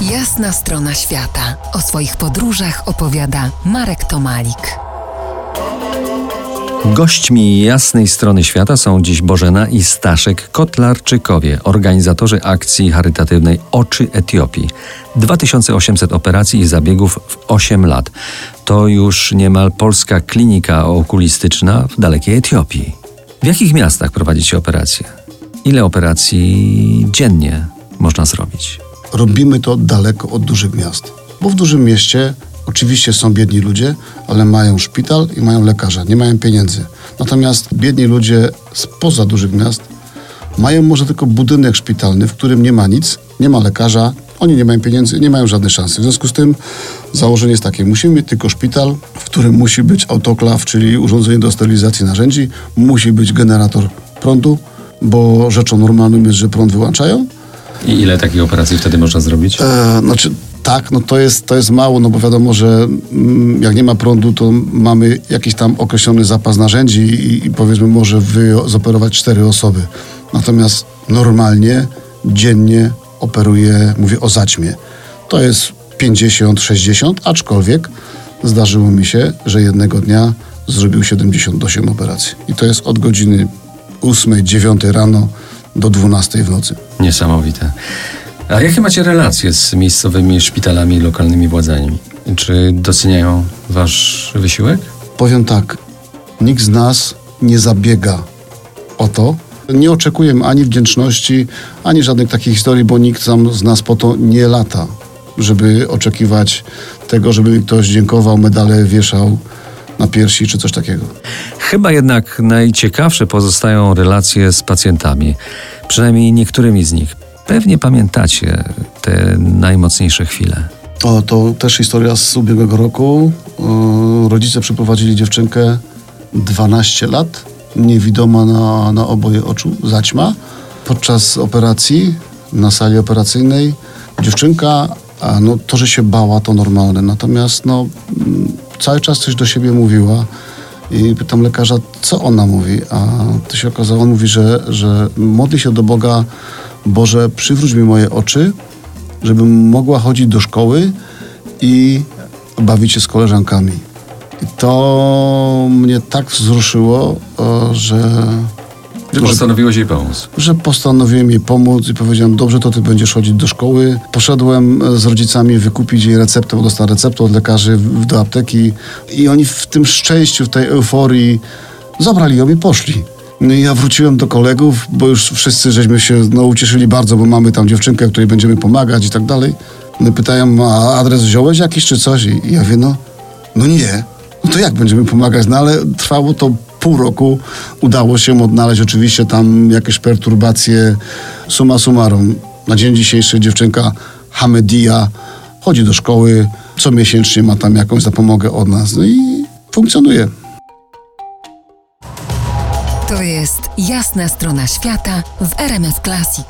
Jasna strona świata. O swoich podróżach opowiada Marek Tomalik. Gośćmi jasnej strony świata są dziś Bożena i Staszek Kotlarczykowie, organizatorzy akcji charytatywnej Oczy Etiopii. 2800 operacji i zabiegów w 8 lat. To już niemal polska klinika okulistyczna w dalekiej Etiopii. W jakich miastach prowadzicie operacje? Ile operacji dziennie można zrobić? Robimy to daleko od dużych miast. Bo w dużym mieście oczywiście są biedni ludzie, ale mają szpital i mają lekarza, nie mają pieniędzy. Natomiast biedni ludzie spoza dużych miast mają może tylko budynek szpitalny, w którym nie ma nic, nie ma lekarza, oni nie mają pieniędzy, nie mają żadnej szansy. W związku z tym założenie jest takie, musimy mieć tylko szpital, w którym musi być autoklaw, czyli urządzenie do sterylizacji narzędzi, musi być generator prądu, bo rzeczą normalną jest, że prąd wyłączają, I ile takich operacji wtedy można zrobić? E, znaczy, tak, no to jest, to jest mało, no bo wiadomo, że mm, jak nie ma prądu, to mamy jakiś tam określony zapas narzędzi i, i powiedzmy może zoperować cztery osoby. Natomiast normalnie, dziennie operuję, mówię o zaćmie. To jest 50-60, aczkolwiek zdarzyło mi się, że jednego dnia zrobił 78 operacji. I to jest od godziny 8-9 rano do 12 w nocy. Niesamowite. A jakie macie relacje z miejscowymi szpitalami i lokalnymi władzami? Czy doceniają wasz wysiłek? Powiem tak, nikt z nas nie zabiega o to. Nie oczekujemy ani wdzięczności, ani żadnych takich historii, bo nikt z nas po to nie lata, żeby oczekiwać tego, żeby ktoś dziękował, medale wieszał na piersi czy coś takiego. Chyba jednak najciekawsze pozostają relacje z pacjentami, przynajmniej niektórymi z nich. Pewnie pamiętacie te najmocniejsze chwile. O, to też historia z ubiegłego roku. Rodzice przyprowadzili dziewczynkę 12 lat, niewidoma na, na oboje oczu, zaćma. Podczas operacji na sali operacyjnej dziewczynka, a no to, że się bała, to normalne. Natomiast no, cały czas coś do siebie mówiła. I pytam lekarza, co ona mówi, a to się okazało, on mówi, że, że modli się do Boga, Boże, przywróć mi moje oczy, żebym mogła chodzić do szkoły i bawić się z koleżankami. I to mnie tak wzruszyło, że, że, Postanowiłeś jej pomóc. że postanowiłem jej pomóc i powiedziałem, dobrze, to ty będziesz chodzić do szkoły. Poszedłem z rodzicami wykupić jej receptę, bo dostała receptę od lekarzy do apteki i oni w tym szczęściu, w tej euforii zabrali ją i poszli. No ja wróciłem do kolegów, bo już wszyscy żeśmy się no, ucieszyli bardzo, bo mamy tam dziewczynkę, której będziemy pomagać i tak dalej. No pytają, a adres wziąłeś jakiś czy coś? I ja mówię, no, no nie. No to jak będziemy pomagać? No ale trwało to pół roku. Udało się odnaleźć oczywiście tam jakieś perturbacje. Summa summarum. Na dzień dzisiejszy dziewczynka Hamedia chodzi do szkoły. Co miesięcznie ma tam jakąś zapomogę od nas. No i funkcjonuje. To jest jasna strona świata w RMS Classic.